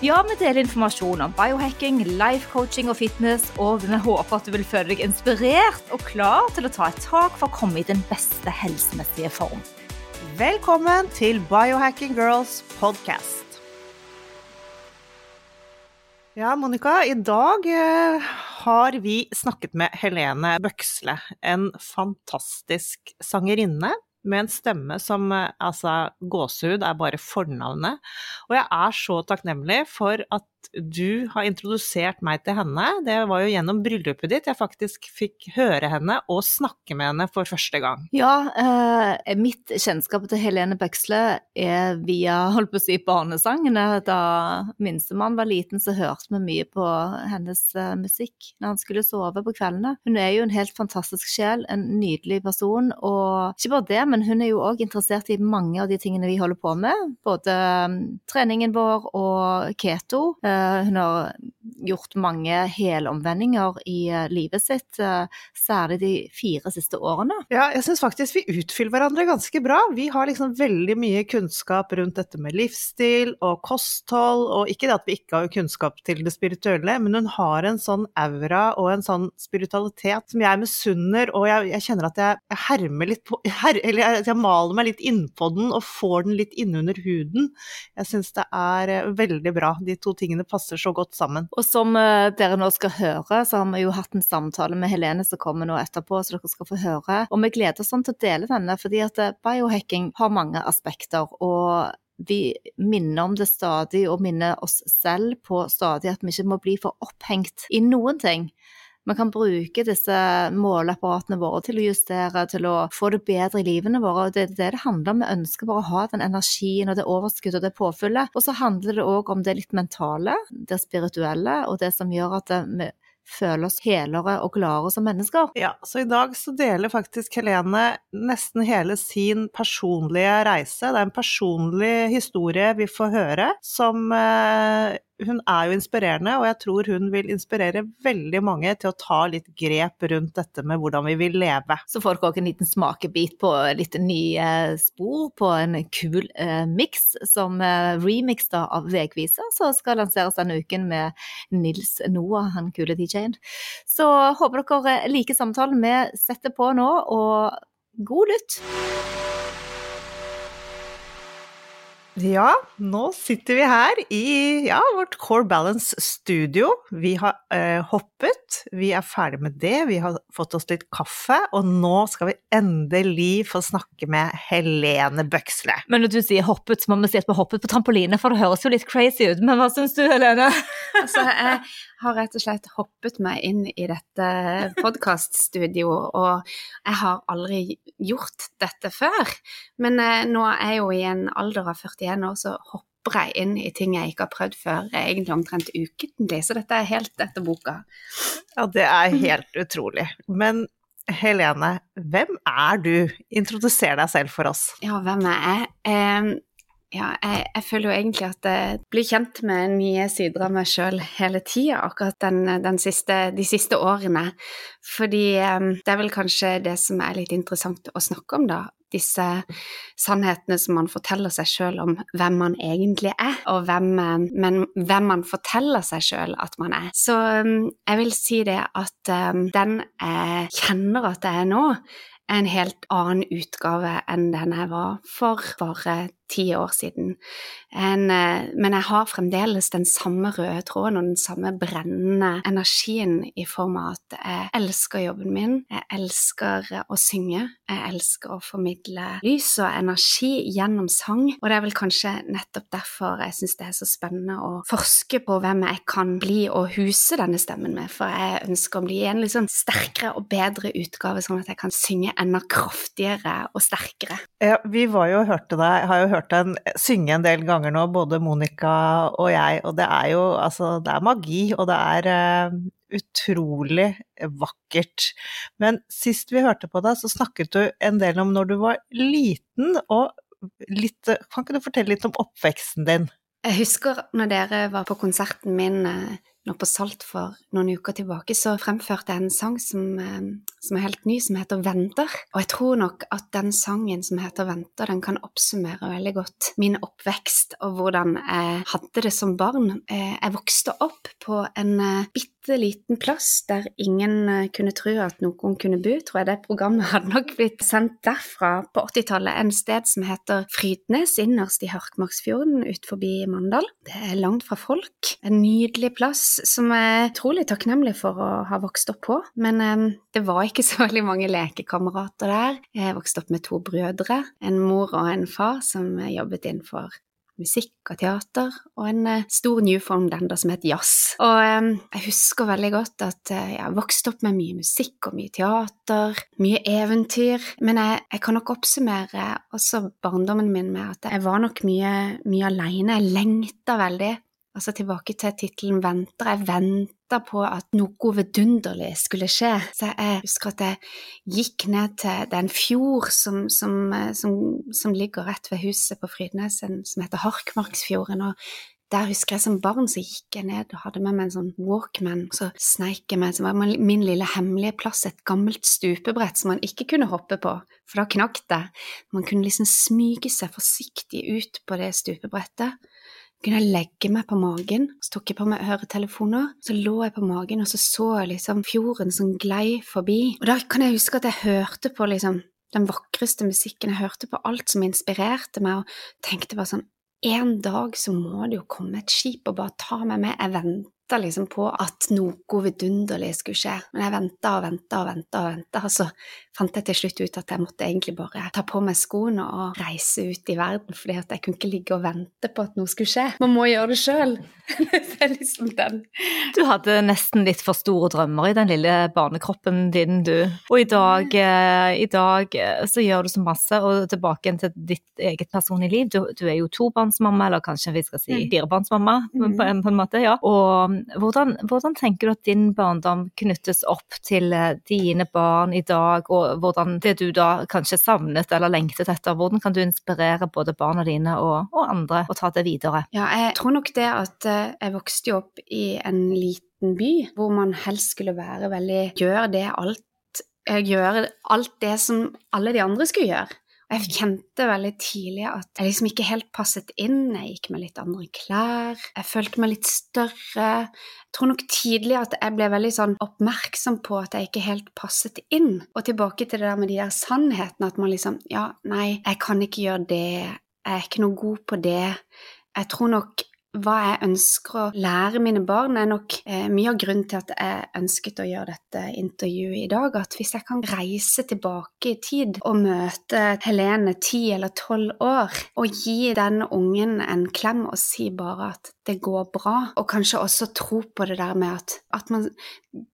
Ja, vi deler informasjon om biohacking, life coaching og fitness, og vi håper at du vil føle deg inspirert og klar til å ta et tak for å komme i den beste helsemessige form. Velkommen til Biohacking Girls podcast. Ja, Monica, i dag eh, har vi snakket med Helene Bøksle, en fantastisk sangerinne med en stemme som eh, altså Gåsehud er bare fornavnet. Og jeg er så takknemlig for at du har introdusert meg til henne. Det var jo gjennom bryllupet ditt jeg faktisk fikk høre henne og snakke med henne for første gang. Ja, eh, mitt kjennskap til Helene Bøksle er via holdt på å si, barnesangene. Da minstemann var liten, så hørte vi mye på hennes eh, musikk når han skulle sove på kveldene. Hun er jo en helt fantastisk sjel, en nydelig person. Og ikke bare det, men hun er jo òg interessert i mange av de tingene vi holder på med. Både um, treningen vår og keto. Eh, Eh, hun har gjort mange helomvendinger i eh, livet sitt, eh, særlig de fire siste årene. Ja, jeg syns faktisk vi utfyller hverandre ganske bra. Vi har liksom veldig mye kunnskap rundt dette med livsstil og kosthold, og ikke det at vi ikke har kunnskap til det spirituelle, men hun har en sånn aura og en sånn spiritualitet som jeg misunner, og jeg, jeg, kjenner at jeg hermer litt på her, Eller jeg, jeg maler meg litt innpå den og får den litt innunder huden. Jeg syns det er veldig bra, de to tingene passer så godt sammen. Og som uh, dere nå skal høre, så har vi jo hatt en samtale med Helene som kommer nå etterpå, så dere skal få høre. Og vi gleder oss sånn til å dele denne, fordi at eh, biohacking har mange aspekter. og vi minner om det stadig, og minner oss selv på stadig at vi ikke må bli for opphengt i noen ting. Vi kan bruke disse måleapparatene våre til å justere, til å få det bedre i livene våre. Det er det det handler om. Vi ønsker bare å ha den energien og det overskuddet og det påfyllet. Og så handler det òg om det litt mentale, det spirituelle, og det som gjør at vi føle oss helere og gladere som mennesker. Ja, så i dag så deler faktisk Helene nesten hele sin personlige reise. Det er en personlig historie vi får høre, som eh, hun er jo inspirerende, og jeg tror hun vil inspirere veldig mange til å ta litt grep rundt dette med hvordan vi vil leve. Så får dere òg en liten smakebit på litt nye spor på en kul eh, miks som eh, remix da, av Vegviser, som skal lanseres denne uken med Nils Noah, han kule DJ-en. Så håper dere liker samtalen vi setter på nå, og god lytt! Ja, nå sitter vi her i ja, vårt Core Balance studio. Vi har eh, hoppet, vi er ferdig med det, vi har fått oss litt kaffe, og nå skal vi endelig få snakke med Helene Bøksle. Men når du sier hoppet, så må vi si at vi hoppet på trampoline, for det høres jo litt crazy ut. Men hva syns du, Helene? altså, jeg har rett og slett hoppet meg inn i dette podkaststudioet, og jeg har aldri gjort dette før. Men eh, nå er jeg jo i en alder av 40 41 år, så hopper jeg inn i ting jeg ikke har prøvd før, egentlig omtrent ukentlig. Så dette er helt etter boka. Ja, det er helt utrolig. Men Helene, hvem er du? Introduser deg selv for oss. Ja, hvem er jeg? Eh, ja, jeg, jeg, føler jo egentlig at jeg blir kjent med nye sider av meg sjøl hele tida, akkurat den, den siste, de siste årene. Fordi um, det er vel kanskje det som er litt interessant å snakke om, da. Disse sannhetene som man forteller seg sjøl om hvem man egentlig er, og hvem, men hvem man forteller seg sjøl at man er. Så um, jeg vil si det at um, den jeg kjenner at jeg er nå, en helt annen utgave enn den jeg var for bare ti år siden. En, eh, men jeg har fremdeles den samme røde tråden og den samme brennende energien i form av at jeg elsker jobben min, jeg elsker å synge, jeg elsker å formidle lys og energi gjennom sang, og det er vel kanskje nettopp derfor jeg syns det er så spennende å forske på hvem jeg kan bli og huse denne stemmen med, for jeg ønsker å bli en litt sånn sterkere og bedre utgave, sånn at jeg kan synge enda kraftigere og sterkere. Ja, vi var jo deg, har jo hørt deg synge en del ganger nå, både Monica og jeg, og det er jo altså Det er magi, og det er uh, utrolig vakkert. Men sist vi hørte på deg, så snakket du en del om når du var liten, og litt Kan ikke du fortelle litt om oppveksten din? Jeg husker når dere var på konserten min eh, nå på Salt for noen uker tilbake, så fremførte jeg en sang som, eh, som, er helt ny, som heter Venter. Og jeg tror nok at den sangen som heter Venter, den kan oppsummere veldig godt min oppvekst og hvordan jeg hadde det som barn. Eh, jeg vokste opp på en eh, bitte liten plass der ingen kunne tro at noen kunne bo. Tror jeg det programmet hadde nok blitt sendt derfra på 80-tallet. En sted som heter Frydnes, innerst i Harkmarksfjorden ut forbi Mandal. Det er langt fra folk. En nydelig plass som jeg er utrolig takknemlig for å ha vokst opp på. Men eh, det var ikke så veldig mange lekekamerater der. Jeg vokste opp med to brødre, en mor og en far som jobbet innenfor musikk og teater, og en eh, stor Newfoundlander som het Jazz. Og jeg husker veldig godt at eh, jeg vokste opp med mye musikk og mye teater, mye eventyr. Men jeg, jeg kan nok oppsummere også barndommen min med at jeg var nok mye, mye aleine. Jeg lengta veldig Altså tilbake til tittelen Venter. Jeg venta på at noe vidunderlig skulle skje. Så jeg husker at jeg gikk ned til er fjord som, som, som, som ligger rett ved huset på Frydnesen, som heter Harkmarksfjorden. og der husker jeg som barn så gikk jeg ned og hadde med meg en sånn Walkman. Så sneik jeg meg, som var min lille hemmelige plass, et gammelt stupebrett som man ikke kunne hoppe på, for da knakk det. Man kunne liksom smyge seg forsiktig ut på det stupebrettet kunne jeg legge meg på magen, så tok jeg på meg øretelefoner, så lå jeg på magen, og så så liksom fjorden som glei forbi. Og da kan jeg huske at jeg hørte på liksom den vakreste musikken, jeg hørte på alt som inspirerte meg, og tenkte bare sånn en dag så må det jo komme et skip og bare ta meg med, jeg venta liksom på at noe vidunderlig skulle skje. Men jeg venta og venta og venta, og venta, og så fant jeg til slutt ut at jeg måtte egentlig bare ta på meg skoene og reise ut i verden, fordi at jeg kunne ikke ligge og vente på at noe skulle skje. Man må gjøre det sjøl. det er liksom den. Du hadde nesten litt for store drømmer i den lille barnekroppen din, du. Og i dag, eh, i dag eh, så gjør du så masse, og tilbake til ditt eget personlige liv. Du, du er jo tobarnsmamma, eller kanskje vi skal si mm. firebarnsmamma, mm. på, en, på en måte, ja. Og hvordan, hvordan, tenker du at din barndom knyttes opp til eh, dine barn i dag, og hvordan det du da kanskje savnet eller lengtet etter, hvordan kan du inspirere både barna dine og, og andre å ta det videre? Ja, jeg tror nok det at eh, jeg vokste opp i en liten by hvor man helst skulle være veldig Gjør det alt eh, Gjøre alt det som alle de andre skulle gjøre. Jeg kjente veldig tidlig at jeg liksom ikke helt passet inn. Jeg gikk med litt andre klær. Jeg følte meg litt større. Jeg tror nok tidlig at jeg ble veldig sånn oppmerksom på at jeg ikke helt passet inn. Og tilbake til det der med de der sannhetene, at man liksom Ja, nei, jeg kan ikke gjøre det. Jeg er ikke noe god på det. Jeg tror nok hva jeg ønsker å lære mine barn, er nok eh, mye av grunnen til at jeg ønsket å gjøre dette intervjuet i dag. At hvis jeg kan reise tilbake i tid og møte Helene ti eller tolv år, og gi den ungen en klem og si bare at det går bra, og kanskje også tro på det der med at, at man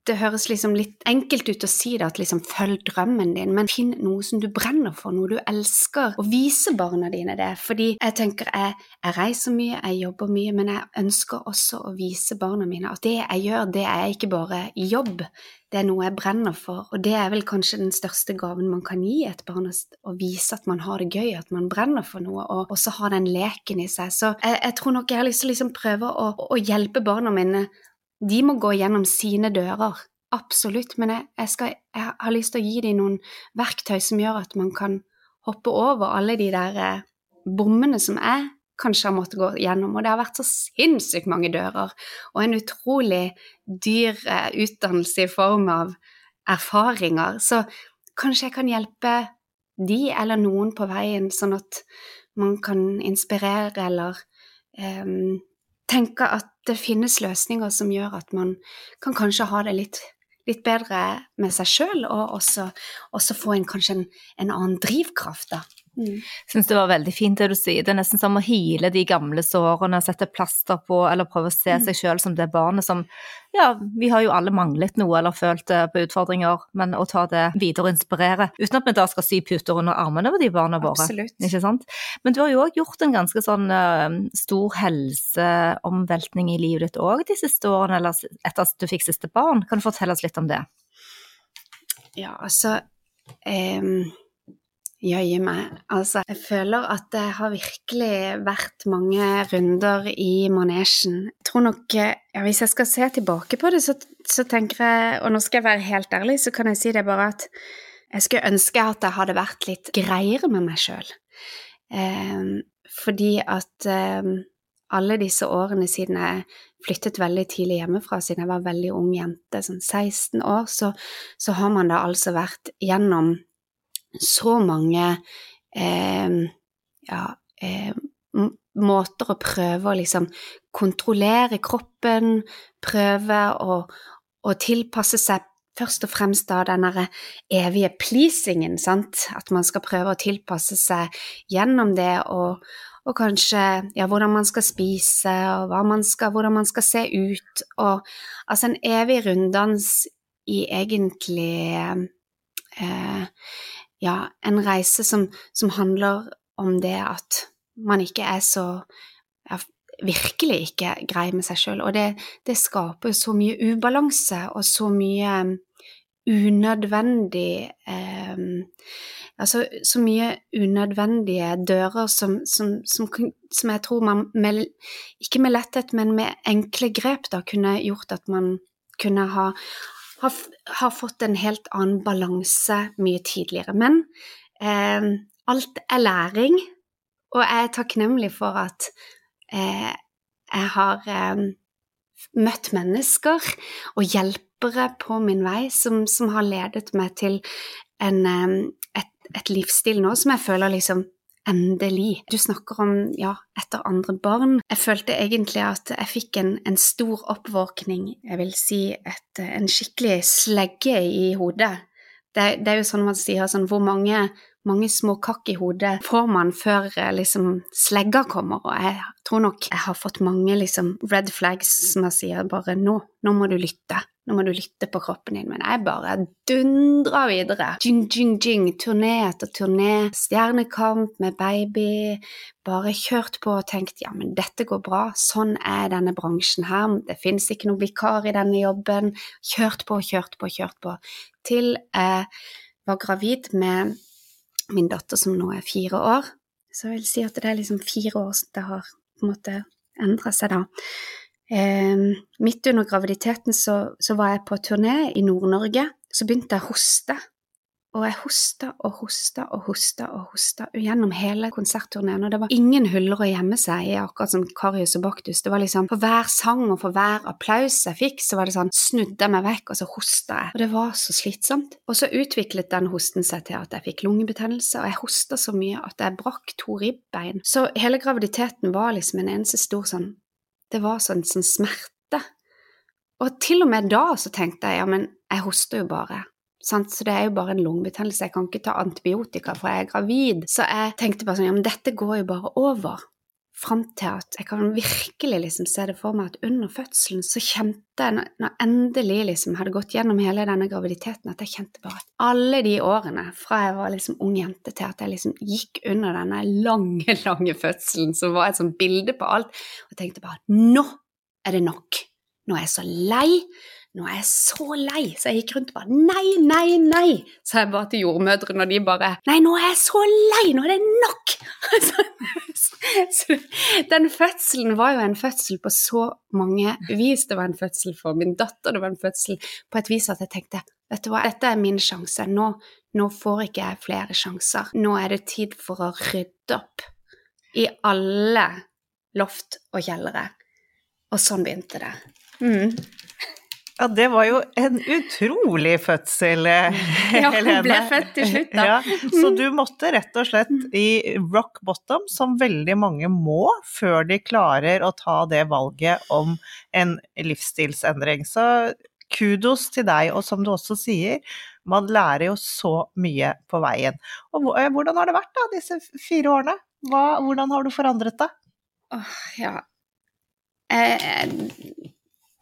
Det høres liksom litt enkelt ut å si det, at liksom følg drømmen din, men finn noe som du brenner for, noe du elsker, og vise barna dine det. Fordi jeg tenker jeg, jeg reiser mye, jeg jobber mye, men jeg ønsker også å vise barna mine at det jeg gjør, det er ikke bare jobb, det er noe jeg brenner for, og det er vel kanskje den største gaven man kan gi et barn, å vise at man har det gøy, at man brenner for noe, og også ha den leken i seg. Så jeg, jeg tror nok jeg har lyst til å liksom prøve å, å, hjelpe barna mine. De må gå gjennom sine dører, absolutt, men jeg, jeg, skal, jeg har lyst til å gi dem noen verktøy som gjør at man kan hoppe over alle de der eh, bommene som er kanskje har måttet gå gjennom. Og det har vært så sinnssykt mange dører, og en utrolig dyr eh, utdannelse i form av erfaringer. Så kanskje jeg kan hjelpe de eller noen på veien, sånn at man kan inspirere eller um, tenke at det finnes løsninger som gjør at man kan kanskje ha det litt, litt bedre med seg sjøl, og også, også, få en, kanskje en, en annen drivkraft, da Mm. Syns det var veldig fint det du sier. Det er nesten som å hile de gamle sårene, sette plaster på, eller prøve å se mm. seg sjøl som det barnet som Ja, vi har jo alle manglet noe eller følt det på utfordringer, men å ta det videre og inspirere. Uten at vi da skal sy puter under armene på de barna våre. Absolutt. Ikke sant? Men du har jo òg gjort en ganske sånn uh, stor helseomveltning i livet ditt òg de siste årene, eller etter at du fikk siste barn. Kan du fortelle oss litt om det? Ja, altså um Jøye meg. Altså, jeg føler at det har virkelig vært mange runder i manesjen. Jeg tror nok ja, Hvis jeg skal se tilbake på det, så, så, tenker jeg Og nå skal jeg være helt ærlig, så kan jeg si det bare at jeg skulle ønske at jeg hadde vært litt greiere med meg sjøl. Eh, fordi at eh, alle disse årene siden jeg flyttet veldig tidlig hjemmefra, siden jeg var veldig ung jente, sånn 16 år, så, så har man da altså vært gjennom så mange eh, ja, eh, måter å prøve å liksom kontrollere kroppen, prøve å, å tilpasse seg først og fremst da den evige pleasingen, sant, at man skal prøve å tilpasse seg gjennom det og, og kanskje ja, hvordan man skal spise, og man skal, hvordan man skal se ut, og altså en evig runddans i egentlig eh, ja, en reise som, som, handler om det at man ikke er så ja, virkelig ikke grei med seg sjøl. Og det, det, skaper så mye ubalanse og så mye um, unødvendig eh, Altså så mye unødvendige dører som, som, som, som jeg tror man med, Ikke med letthet, men med enkle grep da kunne gjort at man kunne ha, har, har fått en helt annen balanse mye tidligere. Men eh, alt er læring, og jeg er takknemlig for at eh, jeg har eh, møtt mennesker og hjelpere på min vei som, som har ledet meg til en, eh, et, et livsstil nå som jeg føler liksom Endelig. Du snakker om ja, etter andre barn. Jeg følte egentlig at jeg fikk en, en stor oppvåkning, jeg vil si et, en skikkelig slegge i hodet. Det, det, er jo sånn man sier sånn Hvor mange, mange små kakk i hodet får man før eh, liksom slegga kommer? Og jeg tror nok jeg har fått mange liksom red flags som jeg sier bare nå, nå må du lytte. Nå må du lytte på kroppen din. Men jeg bare dundrer videre. Jing, jing, jing. Turné etter turné. Stjernekamp med baby. Bare kjørt på og tenkt ja, men dette går bra. Sånn er denne bransjen her. Det finnes ikke noen vikar i denne jobben. Kjørt på, kjørt på, kjørt på. Til jeg var gravid med min datter som nå er fire år. Så jeg vil si at det er liksom fire år som det har på en måte endra seg, da. Eh, midt under graviditeten så, så, var jeg på turné i Nord-Norge. Så begynte jeg å hoste. Og jeg hosta og hosta og hosta og hosta gjennom hele konsertturneen. Og det var ingen huller å gjemme seg i, akkurat som Karius og Baktus. Det var liksom For hver sang og for hver applaus jeg fikk, så var det sånn snudde jeg meg vekk, og så hosta jeg. Og det var så slitsomt. Og så utviklet den hosten seg til at jeg fikk lungebetennelse, og jeg hosta så mye at jeg brakk to ribbein. Så hele graviditeten var liksom en eneste stor sånn det var sånn, sånn smerte. Og til og med da så tenkte jeg ja, men jeg hoster jo bare. Sant? Så det er jo bare en lungebetennelse, jeg kan ikke ta antibiotika for jeg er gravid. Så jeg tenkte bare sånn ja, men dette går jo bare over fram til at jeg kan virkelig liksom se det for meg at under fødselen så kjente jeg, når endelig liksom hadde gått gjennom hele denne graviditeten, at jeg kjente bare at alle de årene fra jeg var liksom ung jente til at jeg liksom gikk under denne lange, lange fødselen, som var et sånt bilde på alt, og tenkte bare nå er det nok. Nå er jeg så lei nå er jeg så lei, så jeg gikk rundt og bare nei, nei, nei, sa jeg bare til jordmødrene, og de bare nei, nå er jeg så lei, nå er det nok! så den fødselen var jo en fødsel på så mange vis. Det var en fødsel for min datter, det var en fødsel på et vis at jeg tenkte vet du hva, dette er min sjanse, nå, nå får ikke jeg flere sjanser. Nå er det tid for å rydde opp i alle loft og kjellere. Og sånn begynte det. Mm. Ja, det var jo en utrolig fødsel, Helene. Ja, hun ble født til slutt, da. Ja, så du måtte rett og slett i rock bottom, som veldig mange må, før de klarer å ta det valget om en livsstilsendring. Så kudos til deg, og som du også sier, man lærer jo så mye på veien. Og eh, hvordan har det vært da, disse fire årene? Hva, hvordan har du forandret deg? Åh, ja. Eh,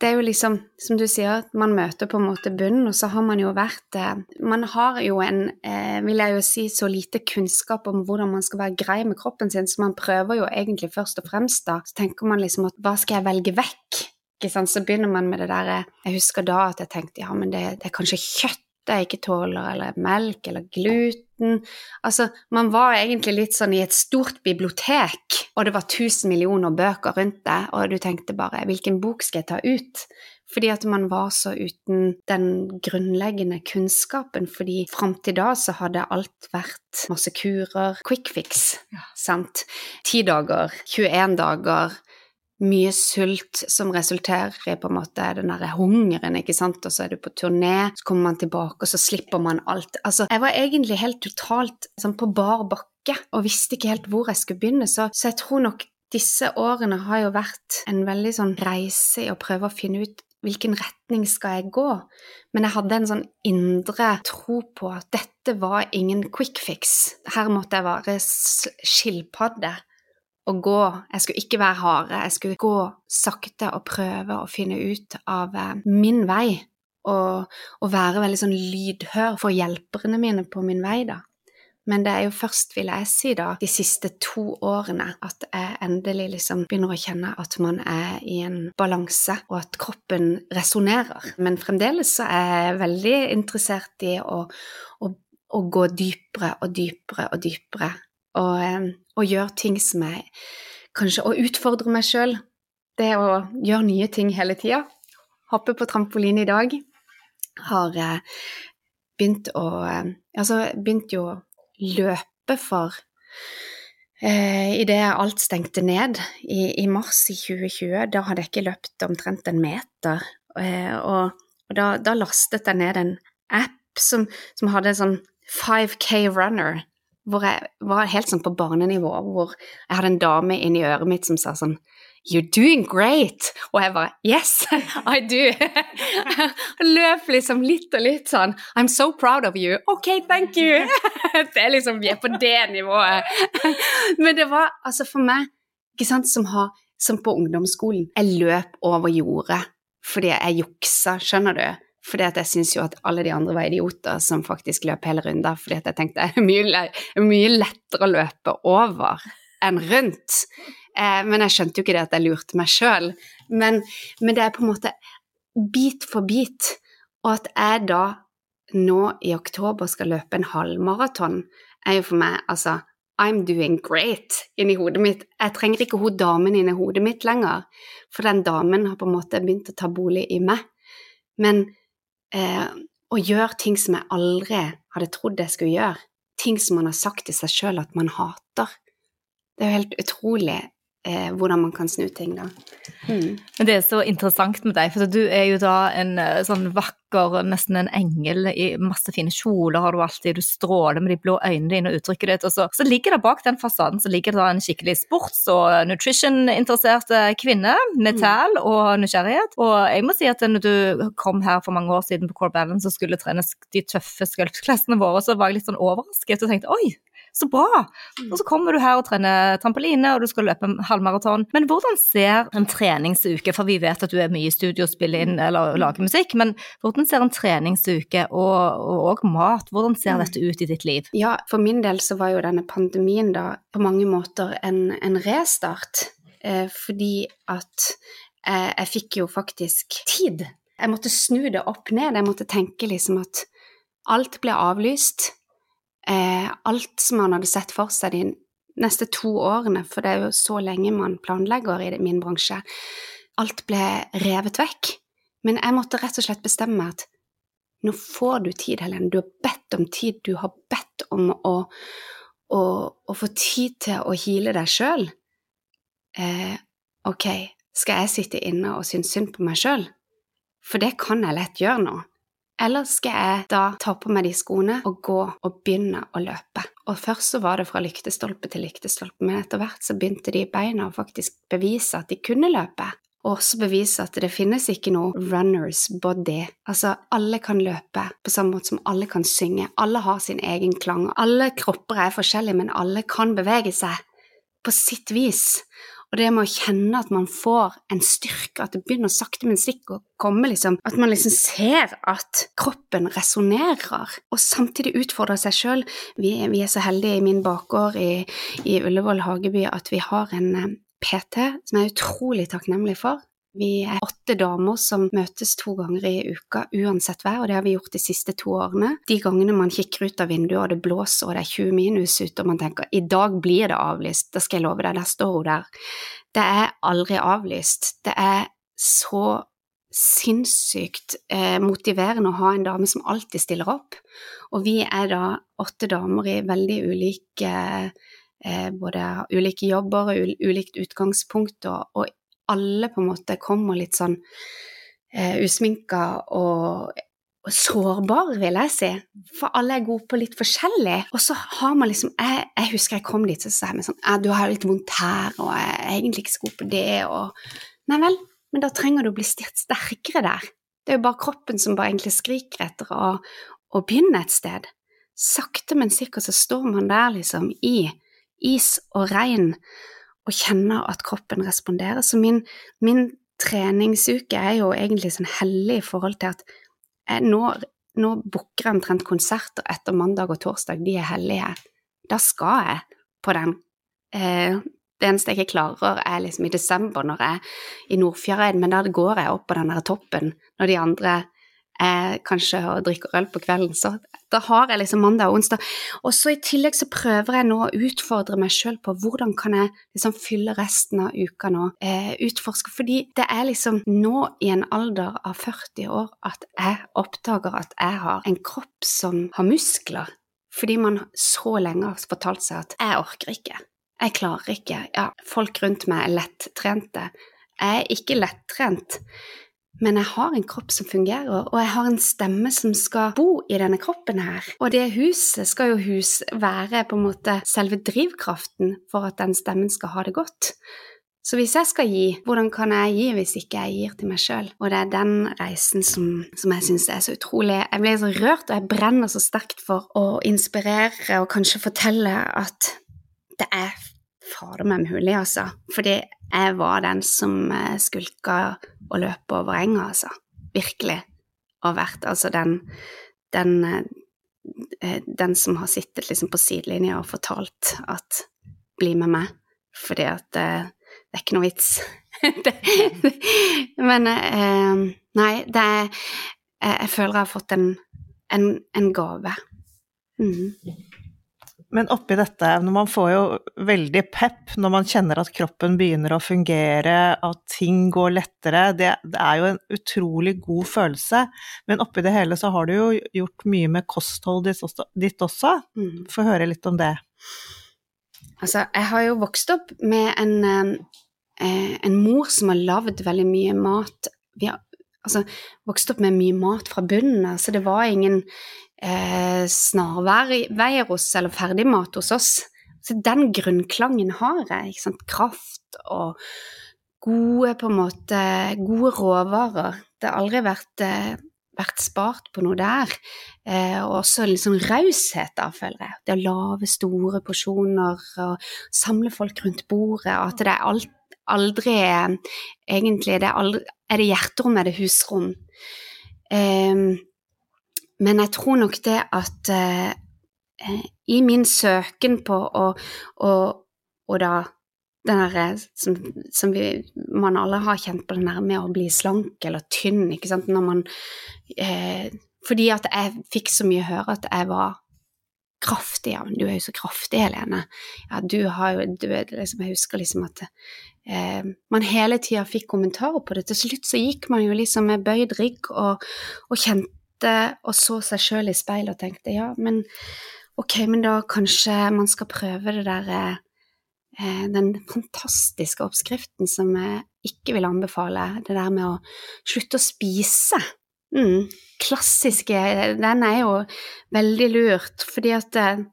det er jo liksom, som du sier, at man møter på en måte bunnen, og så har man jo vært eh, Man har jo en, eh, vil jeg jo si, så lite kunnskap om hvordan man skal være grei med kroppen sin, så man prøver jo egentlig først og fremst da, så tenker man liksom at hva skal jeg velge vekk? Så begynner man med det derre Jeg husker da at jeg tenkte ja, men det, det er kanskje kjøtt jeg ikke tåler, eller melk, eller gluten. Altså, man var egentlig litt sånn i et stort bibliotek, og det var tusen millioner bøker rundt det, og du tenkte bare hvilken bok skal jeg ta ut? Fordi at man var så uten den grunnleggende kunnskapen, fordi fram til da så hadde alt vært masse kurer, quick fix, ja. sant? Ti dager, 21 dager, mye sult som resulterer i på en måte den derre hungeren, ikke sant, og så er du på turné, så kommer man tilbake, og så slipper man alt. Altså, jeg var egentlig helt totalt sånn på bar bakke og visste ikke helt hvor jeg skulle begynne, så, så jeg tror nok disse årene har jo vært en veldig sånn reise i å prøve å finne ut hvilken retning skal jeg gå? Men jeg hadde en sånn indre tro på at dette var ingen quick fix. Her måtte jeg være skilpadde å gå. Jeg skulle ikke være harde, jeg skulle gå sakte og prøve å finne ut av eh, min vei. Og, og være veldig sånn lydhør for hjelperne mine på min vei, da. Men det er jo først, vil jeg si, da, de siste to årene at jeg endelig liksom begynner å kjenne at man er i en balanse, og at kroppen resonnerer. Men fremdeles så er jeg veldig interessert i å, å, å gå dypere og dypere og dypere og, og gjøre ting som er Kanskje å utfordre meg sjøl. Det å gjøre nye ting hele tida. Hoppe på trampoline i dag. Har eh, begynt å eh, Altså begynt jo å løpe for eh, Idet alt stengte ned i, i, mars i 2020, da hadde jeg ikke løpt omtrent en meter. Eh, og, og da, da, lastet jeg ned en app som, som hadde en sånn 5K runner hvor jeg var helt sånn på barnenivå, hvor jeg hadde en dame inni øret mitt som sa sånn You're doing great! Og jeg bare Yes, I do! Løp liksom litt og litt sånn I'm so proud of you. Ok, thank you! Det er liksom Vi er på det nivået. Men det var altså for meg, ikke sant, som, har, som på ungdomsskolen Jeg løp over jordet fordi jeg juksa, skjønner du? Fordi at jeg syns jo at alle de andre var idioter som faktisk løp hele runder, fordi at jeg tenkte det er mye, mye lettere å løpe over enn rundt. Eh, men jeg skjønte jo ikke det at jeg lurte meg sjøl. Men, men, det er på en måte bit for bit. Og at jeg da nå i oktober skal løpe en halvmaraton, er jo for meg altså I'm doing great inni hodet mitt. Jeg trenger ikke hun damen inni hodet mitt lenger, for den damen har på en måte begynt å ta bolig i meg. Men eh, å gjøre ting som jeg aldri hadde trodd jeg skulle gjøre. Ting som man har sagt til seg sjøl at man hater. Det er jo helt utrolig eh, hvordan man kan snu ting, da. Mm. Men det er så interessant med deg, for du er jo da en eh, sånn vakker, nesten en engel i masse fine kjoler har du alltid, du stråler med de blå øynene dine og uttrykket ditt, og så, så ligger det bak den fasaden så ligger det da en skikkelig sports- og nutrition-interessert kvinne med mm. tæl og nysgjerrighet. Og jeg må si at når du kom her for mange år siden på Core Balance og skulle trene de tøffe skulptklassene våre, så var jeg litt sånn overrasket og tenkte oi, så bra! Mm. Og så kommer du her og trener trampoline, og du skal løpe halvmaraton. Men hvordan ser en treningsuke, for vi vet at du er mye i studio og spiller inn eller lager musikk, men hvordan ser en treningsuke og, og mat, hvordan ser mm. dette ut i ditt liv? Ja, for min del så var jo denne pandemien da på mange måter en, en restart, eh, fordi at eh, jeg fikk jo faktisk tid. Jeg måtte snu det opp ned, jeg måtte tenke liksom at alt ble avlyst eh, alt som man hadde sett for seg de neste to årene, for det er jo så lenge man planlegger i min bransje, alt ble revet vekk. Men jeg måtte rett og slett bestemme at nå får du tid, Helene. Du har bedt om tid. Du har bedt om å, å, å få tid til å hile deg sjøl. Eh, ok, skal jeg sitte inne og synes synd på meg sjøl? For det kan jeg lett gjøre nå. Eller skal jeg da ta på meg de skoene og gå og begynne å løpe? Og først så var det fra lyktestolpe til lyktestolpe, men etter hvert så begynte de beina å faktisk bevise at de kunne løpe. og også bevise at det finnes ikke noe runners body. Altså, alle kan løpe på samme måte som alle kan synge. Alle har sin egen klang. Alle kropper er forskjellige, men alle kan bevege seg på sitt vis. Og det med å kjenne at man får en styrke, at det begynner sakte, men sikkert å komme, liksom At man liksom ser at kroppen resonnerer, og samtidig utfordrer seg sjøl. Vi, vi, er så heldige i min bakgård i, i Ullevål Hageby at vi har en eh, PT som jeg er utrolig takknemlig for. Vi er åtte damer som møtes to ganger i uka uansett vær, og det har vi gjort de siste to årene. De gangene man kikker ut av vinduet og det blåser og det er 20 minus ute og man tenker i dag blir det avlyst, da skal jeg love deg, der står hun der. Det er aldri avlyst. Det er så sinnssykt eh, motiverende å ha en dame som alltid stiller opp. Og vi er da åtte damer i veldig ulike eh, både ulike jobber og ulikt utgangspunkt, og, og alle på en måte kommer litt sånn eh, usminka og, sårbare, vil jeg si. For alle er gode på litt forskjellig. Og så har man liksom Jeg, jeg husker jeg kom dit så sa jeg sånn ja, 'Du har litt vondt her, og jeg er egentlig ikke så god på det', og Nei vel, men da trenger du å bli sterkere der. Det er jo bare kroppen som bare egentlig skriker etter å, å begynne et sted. Sakte, men sikkert så står man der, liksom, i is og regn og kjenner at kroppen responderer. Så min, min treningsuke er jo egentlig sånn hellig i forhold til at jeg nå, nå booker omtrent konserter etter mandag og torsdag, de er hellige. Da skal jeg på den. Eh, det eneste jeg ikke klarer, er liksom i desember når jeg er i Nordfjæreid, men da går jeg opp på den der toppen når de andre eh, kanskje og drikker øl på kvelden. Så da har jeg liksom mandag og onsdag. Og så i tillegg så prøver jeg nå å utfordre meg sjøl på hvordan kan jeg liksom fylle resten av uka nå. Eh, utforske. Fordi det er liksom nå i en alder av 40 år at jeg oppdager at jeg har en kropp som har muskler. Fordi man så lenge har fortalt seg at 'jeg orker ikke', 'jeg klarer ikke', ja, folk rundt meg er lettrente. Jeg er ikke lettrent men jeg har en kropp som fungerer, og jeg har en stemme som skal bo i denne kroppen her. Og det huset skal jo hus være på en måte selve drivkraften for at den stemmen skal ha det godt. Så hvis jeg skal gi, hvordan kan jeg gi hvis ikke jeg gir til meg sjøl? Og det er den reisen som, som jeg syns er så utrolig Jeg blir så rørt, og jeg brenner så sterkt for å inspirere og kanskje fortelle at det er fader meg mulig, altså. Fordi jeg var den som eh, skulka og løp over enga, altså. Virkelig. Og vært altså den, den, eh, den som har sittet liksom på sidelinja og fortalt at bli med meg, fordi at eh, det er ikke noe vits. men Nei, det er Jeg føler jeg har fått en, en, en gave. Mm. Men oppi dette, når man får jo veldig pep når man kjenner at kroppen begynner å fungere, at ting går lettere, det, det, er jo en utrolig god følelse. Men oppi det hele så har du jo gjort mye med kostholdet ditt også. Mm. Få høre litt om det. Altså, jeg har jo vokst opp med en, eh, en mor som har lagd veldig mye mat. Vi har altså, vokst opp med mye mat fra bunnen av, så det var ingen eh, snarveier hos eller ferdigmat hos oss. Så den grunnklangen har jeg. ikke sant? Kraft og gode på en måte, gode råvarer. Det har aldri vært, eh, vært spart på noe der. Eh, og også litt sånn raushet, da, føler jeg. Det å lage store porsjoner og samle folk rundt bordet. At det er alt, aldri Egentlig det er, aldri, er det hjerterom, er det husrom. Um, men jeg tror nok det at eh, eh, i min søken på å Og da den derre eh, som, som vi, man alle har kjent på, den der å bli slank eller tynn, ikke sant, når man eh, Fordi at jeg fikk så mye høre at jeg var kraftig. Ja, men du er jo så kraftig, Helene. Ja, du har jo du, liksom, Jeg husker liksom at eh, man hele tida fikk kommentarer på det. Til slutt så gikk man jo liksom med bøyd rygg og, og kjente og så seg sjøl i speilet og tenkte ja, men ok, men da kanskje man skal prøve det der eh, Den fantastiske oppskriften som jeg ikke vil anbefale, det der med å slutte å spise. Mm, klassiske Den er jo veldig lurt, fordi at jeg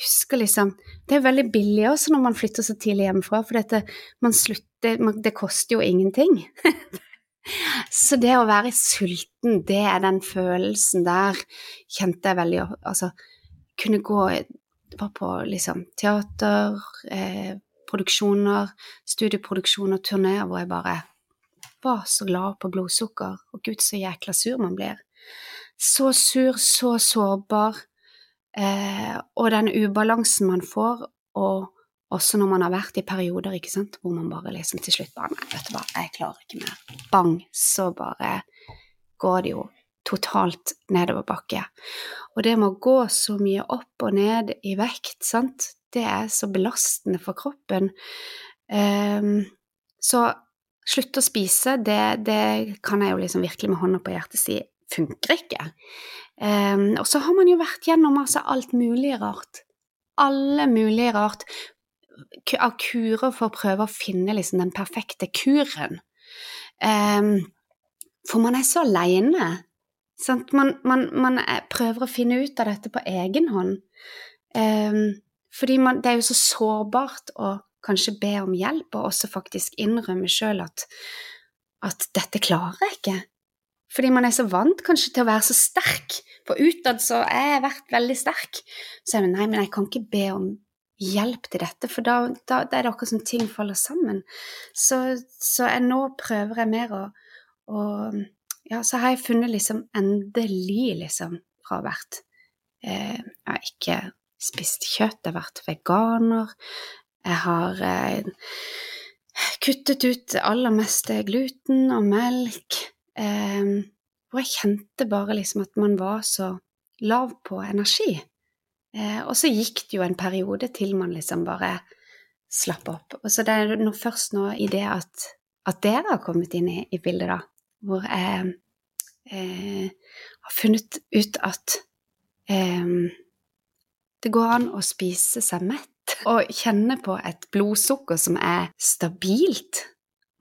husker liksom Det er veldig billig også når man flytter så tidlig hjemmefra, for at man slutter det koster jo ingenting. Så det å være sulten, det er den følelsen der kjente jeg veldig Altså, kunne gå Var på liksom teater, eh, produksjoner, studieproduksjoner, turneer hvor jeg bare var så glad på blodsukker. Og gud, så jækla sur man blir. Så sur, så sårbar. Eh, og den ubalansen man får, og også når man har vært i perioder ikke sant, hvor man bare liksom til slutt bare Nei, vet du hva, jeg klarer ikke mer. Bang, så bare går det jo totalt nedoverbakke. Og det med å gå så mye opp og ned i vekt, sant, det er så belastende for kroppen. Um, så slutte å spise, det, det, kan jeg jo liksom virkelig med hånda på hjertet si funker ikke. Um, og så har man jo vært gjennom altså alt mulig rart. Alle mulige rart av kurer for å prøve å finne liksom den perfekte kuren. Um, for man er så aleine. Man, man, man, prøver å finne ut av dette på egen hånd. Um, fordi man, det er jo så sårbart å kanskje be om hjelp, og også faktisk innrømme sjøl at, at dette klarer jeg ikke. Fordi man er så vant kanskje til å være så sterk. For utad så har jeg vært veldig sterk. Så jeg, mener nei, men jeg kan ikke be om hjelp til dette, for da, da, det er det akkurat som ting faller sammen. Så, så jeg, nå prøver jeg mer å, å, Ja, så har jeg funnet liksom endelig, liksom, fra å vært eh, Jeg har ikke spist kjøtt, jeg har vært veganer. Jeg har eh, kuttet ut aller meste gluten og melk. Eh, hvor jeg kjente bare liksom at man var så lav på energi. Eh, og så gikk det jo en periode til man liksom bare slapp opp. Og så det er nå først nå i det at, at dere har kommet inn i, i bildet, da, hvor jeg eh, har funnet ut at eh, det går an å spise seg mett og kjenne på et blodsukker som er stabilt.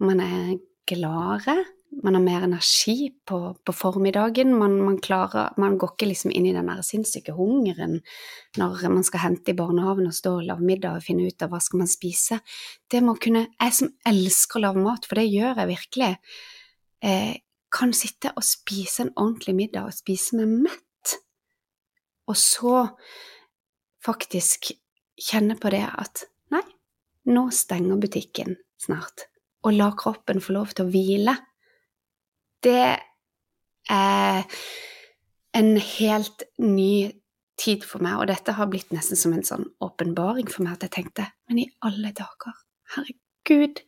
Man er gladere man har mer energi på, på formiddagen. Man, man, klarer, man går ikke liksom inn i den der sinnssyke hungeren når man skal hente i barnehagen og stå og lage middag og finne ut av hva skal man spise. Det må kunne Jeg som elsker å lage mat, for det gjør jeg virkelig, eh, kan sitte og spise en ordentlig middag og spise meg mett. Og så faktisk kjenne på det at nei, nå stenger butikken snart. Og la kroppen få lov til å hvile det er en helt ny tid for meg, og dette har blitt nesten som en sånn åpenbaring for meg, at jeg tenkte Men i alle dager, herregud,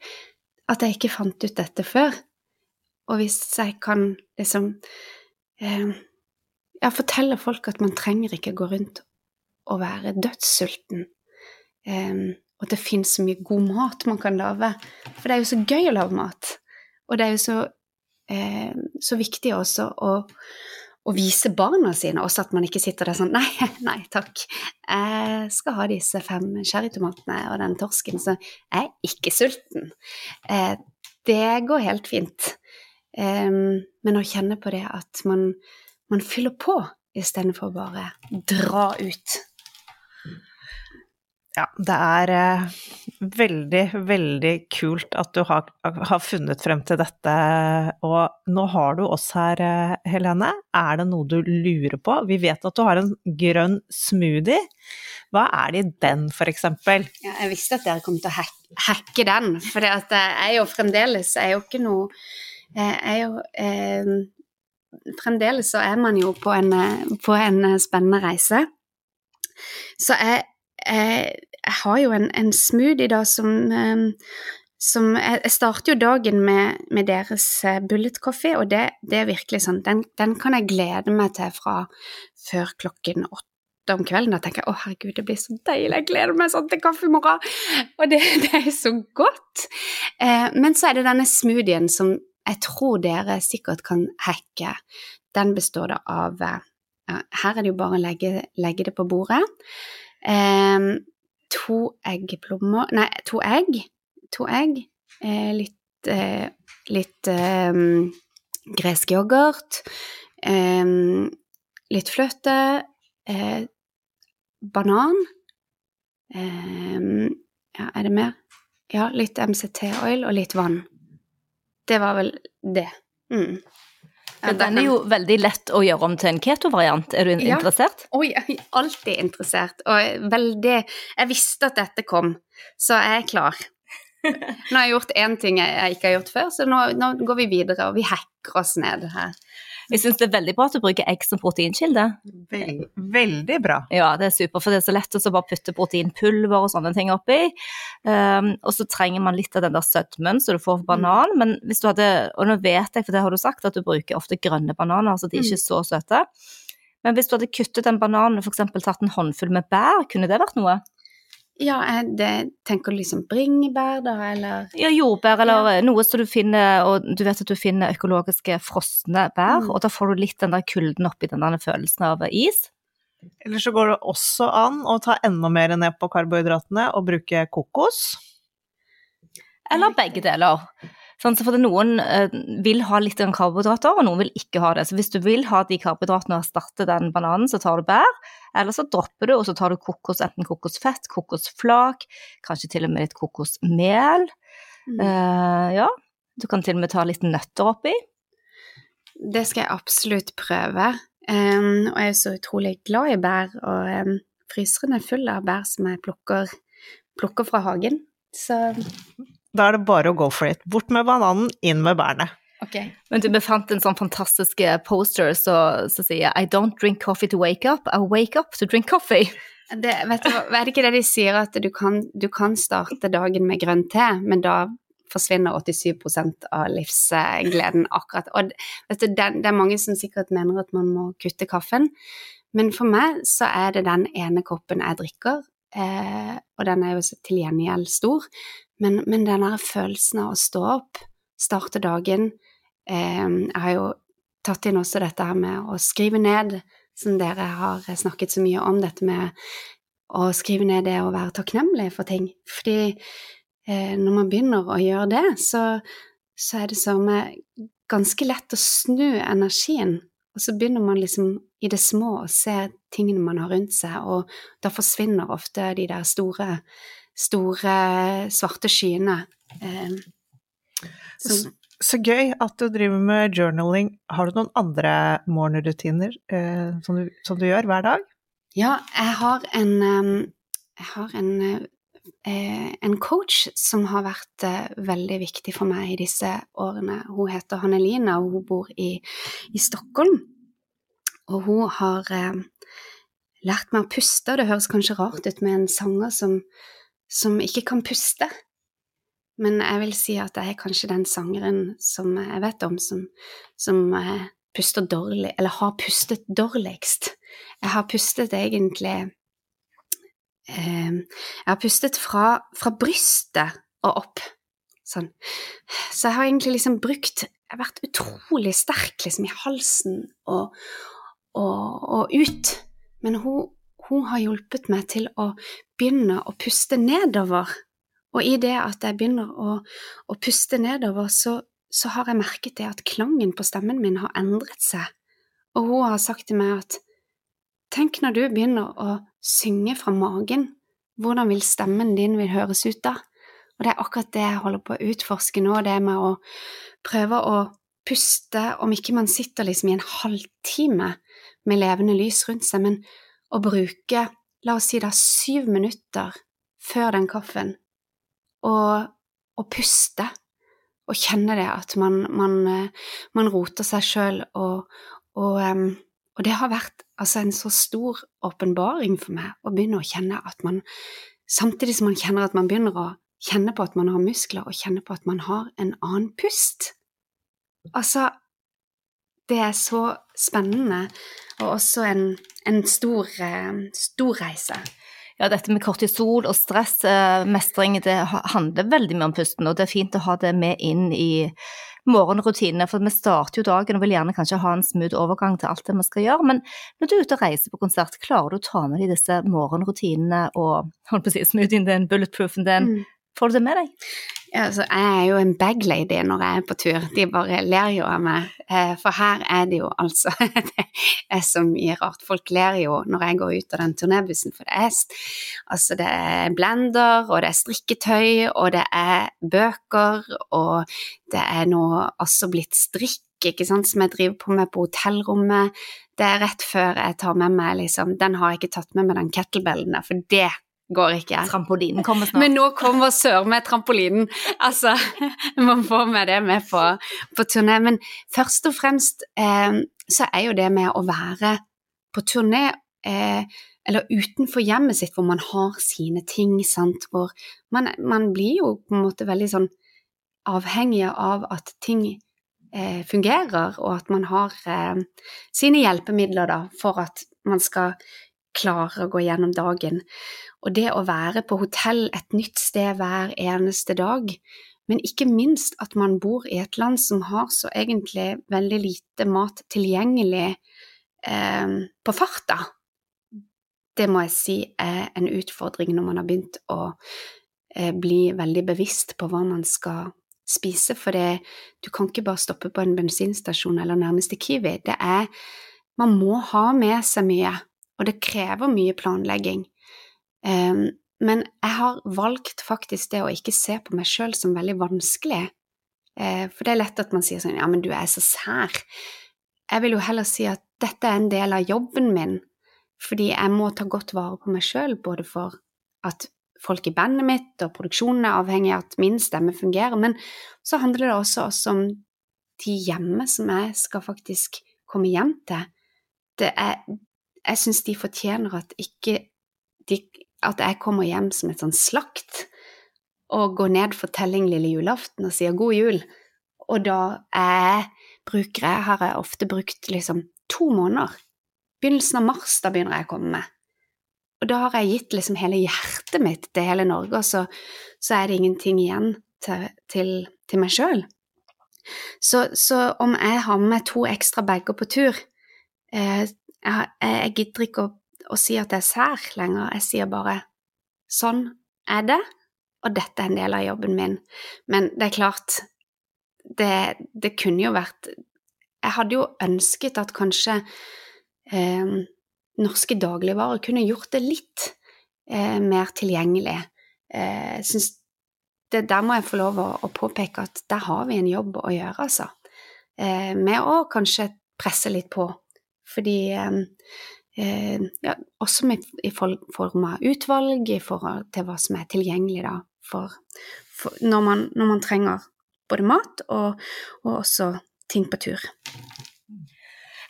at jeg ikke fant ut dette før. Og hvis jeg kan liksom eh, Ja, fortelle folk at man trenger ikke gå rundt og være dødssulten. Eh, og at det finnes så mye god mat man kan lage. For det er jo så gøy å lage mat. Og det er jo så eh, så viktig også å, å, vise barna sine også at man ikke sitter der sånn Nei, nei takk, jeg skal ha disse fem cherrytomatene og den torsken, så jeg er ikke sulten. Eh, det går helt fint. Eh, men å kjenne på det at man, man fyller på istedenfor bare dra ut. Ja, det er eh, veldig, veldig kult at du har, har, funnet frem til dette. Og nå har du oss her, eh, Helene. Er det noe du lurer på? Vi vet at du har en grønn smoothie. Hva er det i den, f.eks.? Ja, jeg visste at dere kom til å hacke, hacke den, for jeg er jo fremdeles er jo ikke noe jeg er jo eh, Fremdeles så er man jo på en, på en spennende reise. Så jeg jeg, jeg har jo en, en smoothie da som, ehm, som jeg, starter jo dagen med, med deres eh, bullet coffee, og det, det er virkelig sånn den, den, kan jeg glede meg til fra før klokken åtte om kvelden. Da tenker jeg å herregud, det blir så deilig, jeg gleder meg sånn til kaffe i morgen. Og det, det er så godt. Eh, men så er det denne smoothien som jeg tror dere sikkert kan hacke. Den består da av ja, Her er det jo bare å legge, legge det på bordet. Um, to eggeplommer Nei, to egg. To egg. Eh, litt eh, litt um, gresk yoghurt. Um, litt fløte. Eh, banan. ja, er det mer? ja, litt MCT-oil og litt vann. Det var vel det. Mm. Ja, den er jo veldig lett å gjøre om til en keto-variant. Er du Ja. interessert? Jeg er alltid interessert, og veldig Jeg visste at dette kom, så jeg er klar. Nå har jeg gjort én ting jeg ikke har gjort før, så nå, nå går vi videre, og vi hacker oss ned her. Jeg syns det er veldig bra at du bruker egg som proteinkilde. Vel, veldig bra. Ja, det er super, for det er så lett å bare putte proteinpulver og sånne ting oppi. Um, og så trenger man litt av den der sødmen som du får på banan, men hvis du hadde, og nå vet jeg, for det har du sagt, at du bruker ofte grønne bananer, så de er ikke så søte. Men hvis du hadde kuttet den bananen og f.eks. tatt en håndfull med bær, kunne det vært noe? Ja, jeg det, tenker du liksom bringebær, da, eller Ja, jordbær eller noe som du finner, og du vet at du finner økologiske frosne bær, Mm. og da får du litt den der kulden oppi den der følelsen av is. Eller så går det også an å ta enda mer ned på karbohydratene og bruke kokos. Eller begge deler. Sånn, så for det noen eh, vil ha litt karbohydrater, og noen vil ikke ha det. Så hvis du vil ha de karbohydratene og erstatte den bananen, så tar du bær. Eller så dropper du, og så tar du kokos, enten kokosfett, kokosflak, kanskje til og med litt kokosmel. Mm. Eh, ja, du kan til og med ta litt nøtter oppi. Det skal jeg absolutt prøve. Um, og jeg er så utrolig glad i bær, og um, fryseren er full av bær som jeg plukker, plukker fra hagen. Så Da er det bare å go for it. Bort med bananen, inn med bærene. Okay. Men du, vi fant en sånn fantastisk poster som sier I don't drink coffee to wake up, I wake up to drink coffee. Det, vet du, er det ikke det de sier, at du kan, du kan starte dagen med grønn te, men da forsvinner 87% av livsgleden akkurat. Og vet du, det, det er mange som sikkert mener at man må kutte kaffen, men for meg så er det den ene koppen jeg drikker, eh, og den er jo til gjengjeld stor, men, men den der følelsen av å stå opp, starte dagen eh, Jeg har jo tatt inn også dette her med å skrive ned, som dere har snakket så mye om, dette med å skrive ned det å være takknemlig for ting. Fordi eh, når man begynner å gjøre det, så, så er det som ganske lett å snu energien. Og så begynner man liksom i det små og se tingene man har rundt seg, og da forsvinner ofte de der store, store svarte skyene. Eh, så, Så gøy at du driver med journaling. Har du noen andre morgenrutiner eh, som, du, som du gjør hver dag? Ja, jeg har en, jeg har en, eh, en coach som har vært eh, veldig viktig for meg i disse årene. Hun heter Hannelina, og hun bor i, i Stockholm. Og hun har eh, lært meg å puste, og det høres kanskje rart ut med en sanger som, som ikke kan puste. Men jeg vil si at jeg er kanskje den sangeren som jeg vet om, som, som eh, puster dårlig, eller har pustet dårligst. Jeg har pustet egentlig eh, Jeg har pustet fra, fra brystet og opp. Sånn. Så jeg har egentlig liksom brukt Jeg har vært utrolig sterk liksom i halsen og, og, og ut. Men hun, hun har hjulpet meg til å begynne å puste nedover. Og i det at jeg begynner å, å puste nedover, så, så har jeg merket det at klangen på stemmen min har endret seg. Og hun har sagt til meg at tenk når du begynner å synge fra magen, hvordan vil stemmen din vil høres ut da? Og det er akkurat det jeg holder på å utforske nå, det med å prøve å puste, om ikke man sitter liksom i en halvtime med levende lys rundt seg, men å bruke, la oss si da, syv minutter før den kaffen, og, og puste, og kjenne det at man, man, eh, man roter seg sjøl, og, og, og det har vært altså en så stor åpenbaring for meg å begynne å kjenne at man Samtidig som man kjenner at man begynner å kjenne på at man har muskler, og kjenne på at man har en annen pust. Altså, det er så spennende, og også en, en stor, eh, stor reise. Ja, dette med kortisol og stress, eh, det handler veldig mye om pusten, og det er fint å ha det med inn i morgenrutinene, for vi starter jo dagen og vil gjerne kanskje ha en smooth overgang til alt det vi skal gjøre, men når du er ute og reiser på konsert, klarer du å ta med deg disse morgenrutinene og holdt på å si smoothien din, bulletproofen din, Mm. Får du det med deg? Ja, altså, jeg er jo en baglady når jeg er på tur. De bare ler jo av meg. Eh, for her er det jo altså Det er så mye rart. Folk ler jo når jeg går ut av den turnébussen, for det er, altså, det er blender, og det er strikketøy, og det er bøker, og det er nå også blitt strikk, ikke sant, som jeg driver på med på hotellrommet. Det er rett før jeg tar med meg liksom Den har jeg ikke tatt med meg, den kettlebellen der, for det går ikke. Trampolinen kommer snart. Men nå kommer sør med trampolinen. Altså, man får med det med på, på turné. Men først og fremst eh, så er jo det med å være på turné eh, eller utenfor hjemmet sitt, hvor man har sine ting, sant, hvor man, man blir jo på en måte veldig sånn avhengig av at ting eh, fungerer, og at man har eh, sine hjelpemidler da, for at man skal klare å gå gjennom dagen. Og det å være på hotell et nytt sted hver eneste dag, men ikke minst at man bor i et land som har så egentlig veldig lite mat tilgjengelig eh, på farta, det må jeg si er en utfordring når man har begynt å eh, bli veldig bevisst på hva man skal spise, for det, du kan ikke bare stoppe på en bensinstasjon eller nærmeste Kiwi. Det er Man må ha med seg mye, og det krever mye planlegging. Um, men jeg har valgt faktisk det å ikke se på meg sjøl som veldig vanskelig. Uh, for det er lett at man sier sånn ja, men du er så sær. Jeg vil jo heller si at dette er en del av jobben min, fordi jeg må ta godt vare på meg sjøl, både for at folk i bandet mitt og produksjonen er avhengig av at min stemme fungerer, men så handler det også, om de hjemme som jeg skal faktisk komme hjem til. Det er, jeg syns de fortjener at ikke de, at jeg kommer hjem som et sånn slakt og går ned for telling lille julaften og sier god jul, og da jeg bruker jeg, har jeg ofte brukt liksom to måneder. Begynnelsen av mars, da begynner jeg å komme med. Og da har jeg gitt liksom hele hjertet mitt til hele Norge, og så, så er det ingenting igjen til, til, til meg sjøl. Så, så, om jeg har med to ekstra bager på tur eh, jeg, jeg, gidder ikke å, å, si at jeg er sær lenger, jeg sier bare sånn er det, og dette er en del av jobben min. Men det er klart, det, det kunne jo vært Jeg hadde jo ønsket at kanskje eh, norske dagligvarer kunne gjort det litt eh, mer tilgjengelig. Eh, synes det, Der må jeg få lov å, å, påpeke at der har vi en jobb å gjøre, altså. Eh, med å kanskje presse litt på. Fordi eh, ja, Også med, i form av utvalg, i forhold til hva som er tilgjengelig da, for, for når, man, når, man, trenger både mat og, og også ting på tur.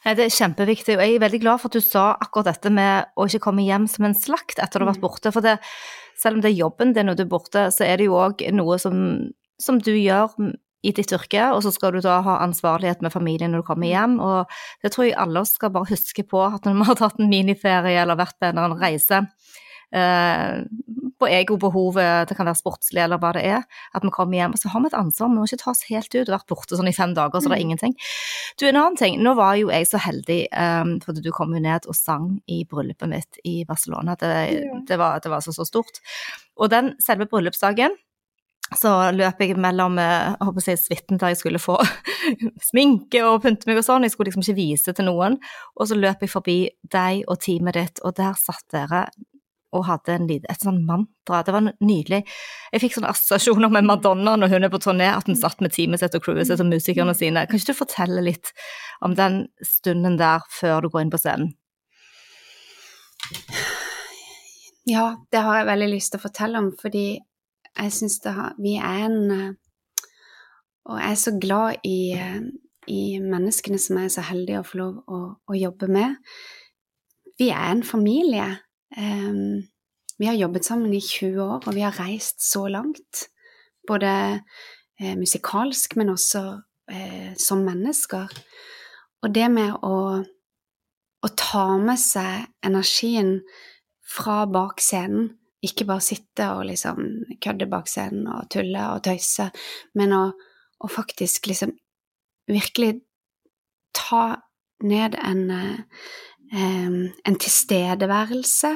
Nei, Det er kjempeviktig, og jeg er veldig glad for at du sa akkurat dette med å ikke komme hjem som en slakt etter du har vært mm. borte. For det, selv om det er jobben din når du er borte, så er det jo òg noe som, som, du gjør i ditt yrke, og så skal du da ha ansvarlighet med familien når du kommer mm. hjem. Og det tror jeg alle oss skal bare huske på at når vi har tatt en miniferie eller vært på en eller annen reise, eh, på ego-behov, det kan være sportslig eller hva det er, at vi kommer hjem. Og så har vi et ansvar, vi må ikke ta oss helt ut og vært borte sånn i fem dager, så det er mm. ingenting. Du, en annen ting. Nå var jo jeg så heldig, um, fordi du kom jo ned og sang i bryllupet mitt i Barcelona. Det, det, var, det var så, så stort. Og den selve bryllupsdagen så løp jeg mellom jeg håper jeg, suiten der jeg skulle få sminke og pynte meg og sånn, jeg skulle liksom ikke vise til noen. Og så løp jeg forbi deg og teamet ditt, og der satt dere og hadde en, et sånn mantra. Det var nydelig. Jeg fikk sånne assosiasjoner med Madonna når hun er på turné, at hun satt med teamet sitt og crewet sitt og musikerne sine. Kan ikke du fortelle litt om den stunden der før du går inn på scenen? Ja, det har jeg veldig lyst til å fortelle om, fordi jeg syns vi er en Og jeg er så glad i, i menneskene som jeg er så heldig å få lov å, å jobbe med. Vi er en familie. Um, vi har jobbet sammen i 20 år, og vi har reist så langt. Både eh, musikalsk, men også eh, som mennesker. Og det med å, å, ta med seg energien fra bak scenen, ikke bare sitte og liksom kødde bak scenen og tulle og tøyse, men å, å faktisk liksom virkelig ta ned en eh, en tilstedeværelse,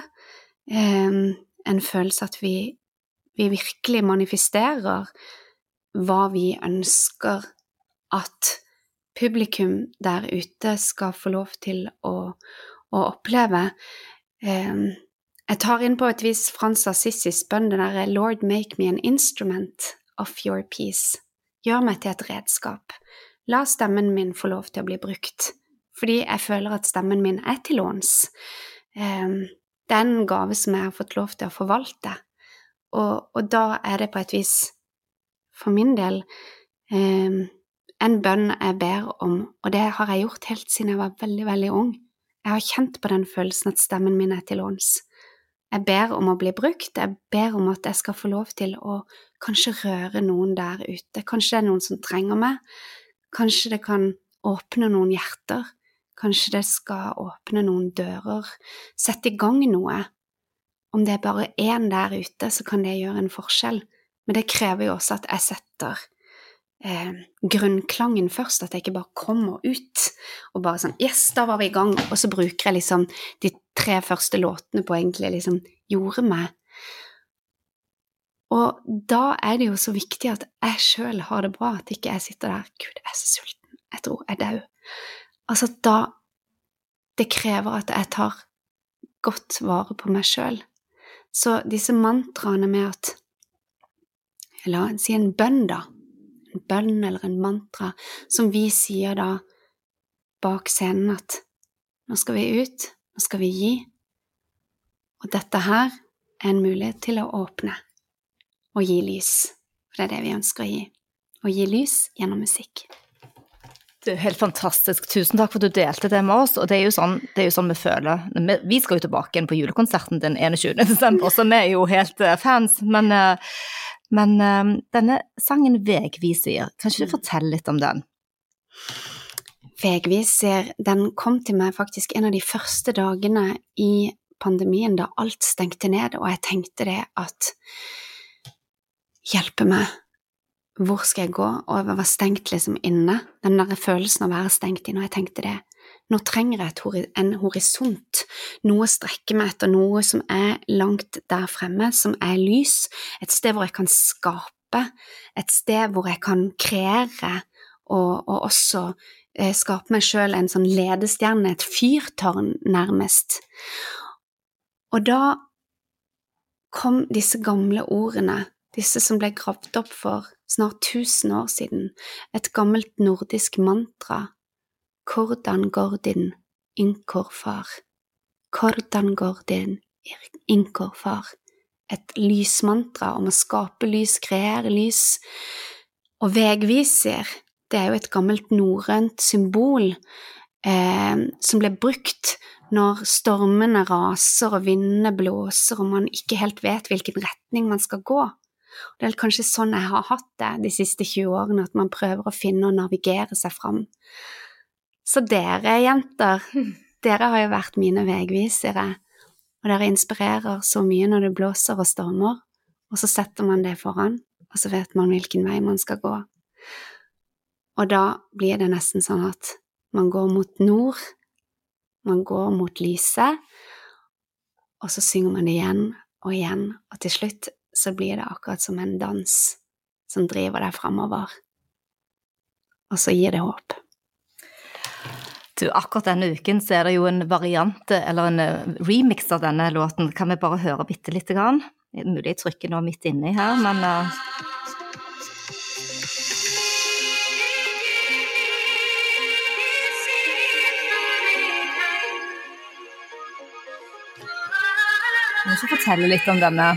en følelse at vi vi virkelig manifesterer hva vi ønsker at publikum der ute skal få lov til å, å oppleve. Um, jeg tar inn på et vis Frans Assissis bønn, den derre Lord, make me an instrument of your peace. Gjør meg til et redskap. La stemmen min få lov til å bli brukt, fordi jeg føler at stemmen min er til låns. Um, det er en gave som jeg har fått lov til å forvalte, og, og da er det på et vis, for min del, um, en bønn jeg ber om, og det har jeg gjort helt siden jeg var veldig, veldig ung. Jeg har kjent på den følelsen at stemmen min er til låns. Jeg ber om å bli brukt, jeg ber om at jeg skal få lov til å kanskje røre noen der ute, kanskje det er noen som trenger meg, kanskje det kan åpne noen hjerter, kanskje det skal åpne noen dører, sette i gang noe. Om det er bare én der ute, så kan det gjøre en forskjell, men det krever jo også at jeg setter eh, grunnklangen først, at jeg ikke bare kommer ut og bare sånn Yes, da var vi i gang. Og så bruker jeg liksom de tre første låtene på egentlig liksom gjorde meg. Og da er det jo så viktig at jeg sjøl har det bra, at ikke jeg sitter der Gud, jeg er så sulten, jeg tror jeg er dau. Altså, da Det krever at jeg tar godt vare på meg sjøl. Så disse mantraene med at La oss si en bønn, da en bønn eller en mantra som vi sier da bak scenen at nå skal vi ut, nå skal vi gi, og dette her er en mulighet til å åpne og gi lys, for det er det vi ønsker å gi. Å gi lys gjennom musikk. Det er helt fantastisk. Tusen takk for at du delte det med oss. Og det er jo sånn, er jo sånn vi føler. Vi skal jo tilbake igjen på julekonserten den 21. desember, så vi er jo helt eh, fans. Men uh, men um, denne sangen 'Vegviser', kan ikke du mm. fortelle litt om den? Vegviser, den kom til meg faktisk en av de første dagene i pandemien da alt stengte ned, og jeg tenkte det at hjelpe meg, hvor skal jeg gå? Og jeg var stengt liksom inne, den der følelsen av å være stengt inne, og jeg tenkte det, nå trenger jeg en horisont, noe å strekke meg etter, noe som er langt der fremme, som er lys, et sted hvor jeg kan skape, et sted hvor jeg kan kreere, og, og også eh, skape meg sjøl en sånn ledestjerne, et fyrtårn, nærmest. Og da kom disse gamle ordene, disse som ble gravd opp for snart tusen år siden, et gammelt nordisk mantra hvordan går din inkorfar? Hvordan går din inkorfar? Et lysmantra om å skape lys, kreere lys. Og vegviser, det er jo et gammelt norrønt symbol eh, som ble brukt når stormene raser og vindene blåser og man ikke helt vet hvilken retning man skal gå. Det er kanskje sånn jeg har hatt det de siste 20 årene, at man prøver å finne og navigere seg fram. Så dere jenter, dere har jo vært mine veivisere, og dere inspirerer så mye når det blåser og stormer, og så setter man det foran, og så vet man hvilken vei man skal gå. Og da blir det nesten sånn at man går mot nord, man går mot lyset, og så synger man det igjen og igjen, og til slutt så blir det akkurat som en dans som driver deg framover, og så gir det håp. Du, akkurat denne uken så er det jo en variant, eller en eh, remix av denne låten. Kan vi bare høre bitte lite grann? Mulig jeg trykker nå midt inni her, men uh... Kan du fortelle litt om denne?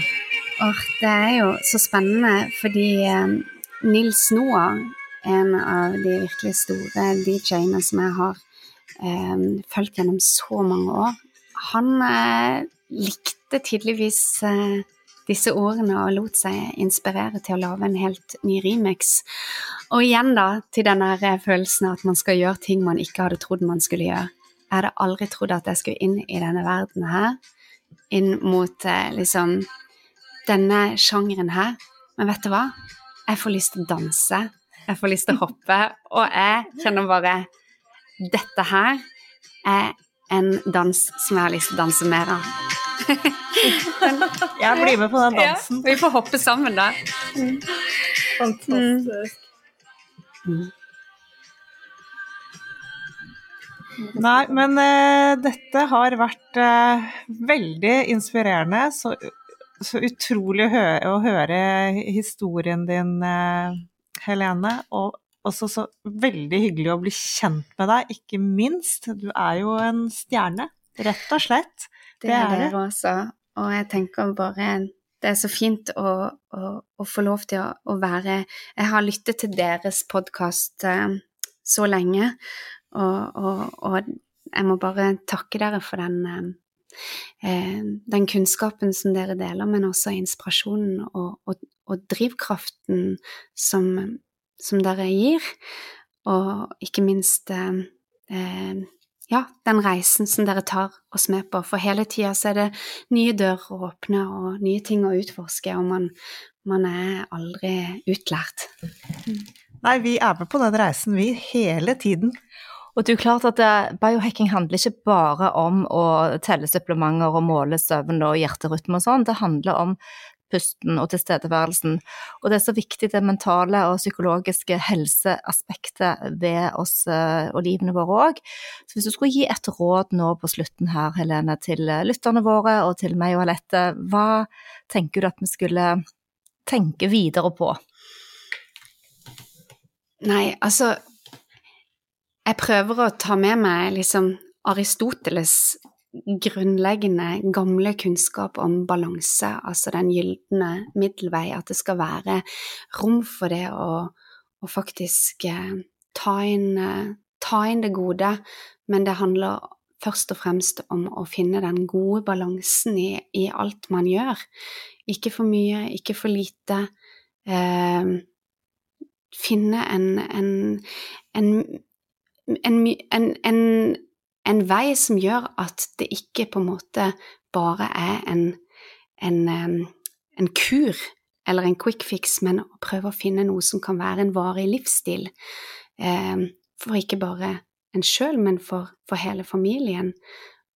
Or, det er jo så spennende, fordi um, Nils Noah, en av de virkelig store DJ-ene som jeg har eh, fulgt gjennom så mange år. Han eh, likte tydeligvis eh, disse ordene og lot seg inspirere til å lage en helt ny remix. Og igjen da til den følelsen av at man skal gjøre ting man ikke hadde trodd man skulle gjøre. Jeg hadde aldri trodd at jeg skulle inn i denne verden her, inn mot eh, liksom denne sjangeren her. Men vet du hva? Jeg får lyst til å danse, jeg får lyst til å hoppe, og jeg kjenner bare dette her er en dans som jeg har lyst til å danse mer av. Jeg blir med på den Ja, dansen. vi får hoppe sammen, da. Fantastisk. Nei, men uh, dette har vært uh, veldig inspirerende. Så, så utrolig å, høre, å høre historien din, uh, Helene. Og også så veldig hyggelig å bli kjent med deg, ikke minst. Du er jo en stjerne, rett og slett. Det er det også. Og jeg tenker bare det er så fint å, å, å få lov til å, å, være Jeg har lyttet til deres podkast eh, så lenge, og, og, og, jeg må bare takke dere for den, eh, den kunnskapen som dere deler, men også inspirasjonen og, og drivkraften som, som, dere gir. Og ikke minst eh, ja, den reisen som dere tar oss med på. For hele tida så er det nye dører å åpne og nye ting å utforske, og man, man er aldri utlært. Nei, vi er med på den reisen, vi, hele tiden. Og det er jo klart at eh, Biohacking handler ikke bare om å telle supplementer og måle søvn og hjerterytme og sånn, det handler om pusten og tilstedeværelsen. Og det er så viktig det mentale og psykologiske helseaspektet ved oss eh, og livene våre òg. Så hvis du skulle gi et råd nå på slutten her, Helene, til lytterne våre og til meg og Alette, hva tenker du at vi skulle tenke videre på? Nei, altså Jeg prøver å ta med meg liksom Aristoteles grunnleggende, gamle kunnskap om balanse, altså den gylne middelvei, at det skal være rom for det å, å faktisk eh, ta, inn, eh, ta inn det gode, men det handler først og fremst om å finne den gode balansen i, i alt man gjør. Ikke for mye, ikke for lite. Eh, finne en, en, en, en, en vei som gjør at det ikke på en måte bare er en, en, en kur eller en quick fix, men å prøve å finne noe som kan være en varig livsstil. For ikke bare en sjøl, men for, for, hele familien.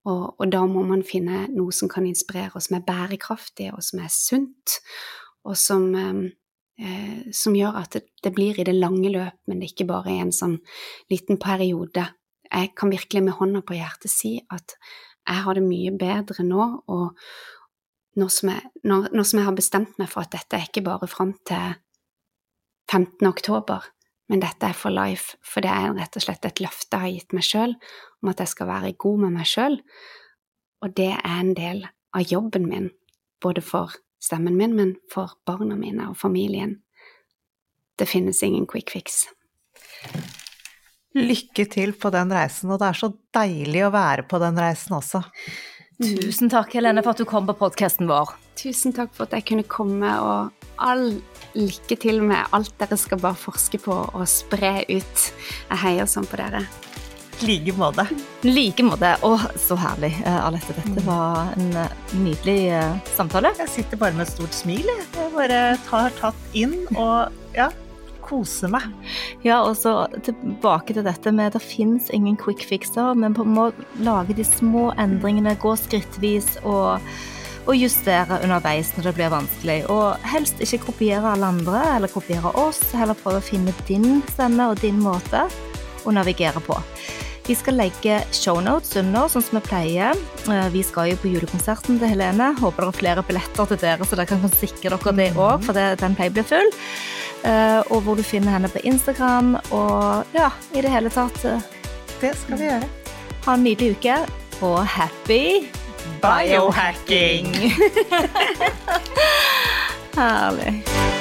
Og, og, da må man finne noe som kan inspirere, og som er bærekraftig, og som er sunt, og som, eh, som gjør at det, det, blir i det lange løp, men det er ikke bare i en sånn liten periode jeg kan virkelig med hånda på hjertet si at jeg har det mye bedre nå, og nå som, jeg, nå, nå som jeg har bestemt meg for at dette er ikke bare fram til 15. oktober, men dette er for life, for det er rett og slett et løfte jeg har gitt meg sjøl om at jeg skal være god med meg sjøl, og det er en del av jobben min, både for stemmen min, men for barna mine og familien. Det finnes ingen quick fix. Lykke til på den reisen, og det er så deilig å være på den reisen også. Tusen takk, Helene, for at du kom på podkasten vår. Tusen takk for at jeg kunne komme, og all lykke til med alt dere skal bare forske på og spre ut. Jeg heier sånn på dere. like måte. like måte. Å, så herlig, eh, Alette. Dette var en eh, nydelig eh, samtale. Jeg sitter bare med et stort smil, jeg. Jeg bare tar tatt inn og ja, kose meg. Ja, og så tilbake til dette med det fins ingen quick fixer, men vi må lage de små endringene, gå skrittvis og, og justere underveis når det blir vanskelig. Og helst ikke kopiere alle andre eller kopiere oss, heller prøve å finne din stemme og din måte å navigere på. Vi skal legge shownotes under, sånn som vi pleier. Eh, vi skal jo på julekonserten til Helene. Håper det er flere billetter til dere, så dere kan sikre dere det òg, for det, den pleier å bli full. Eh, og hvor du finner henne på Instagram, og ja, i det hele tatt. Eh, det skal vi gjøre. Ha en nydelig uke, og happy biohacking! Herlig.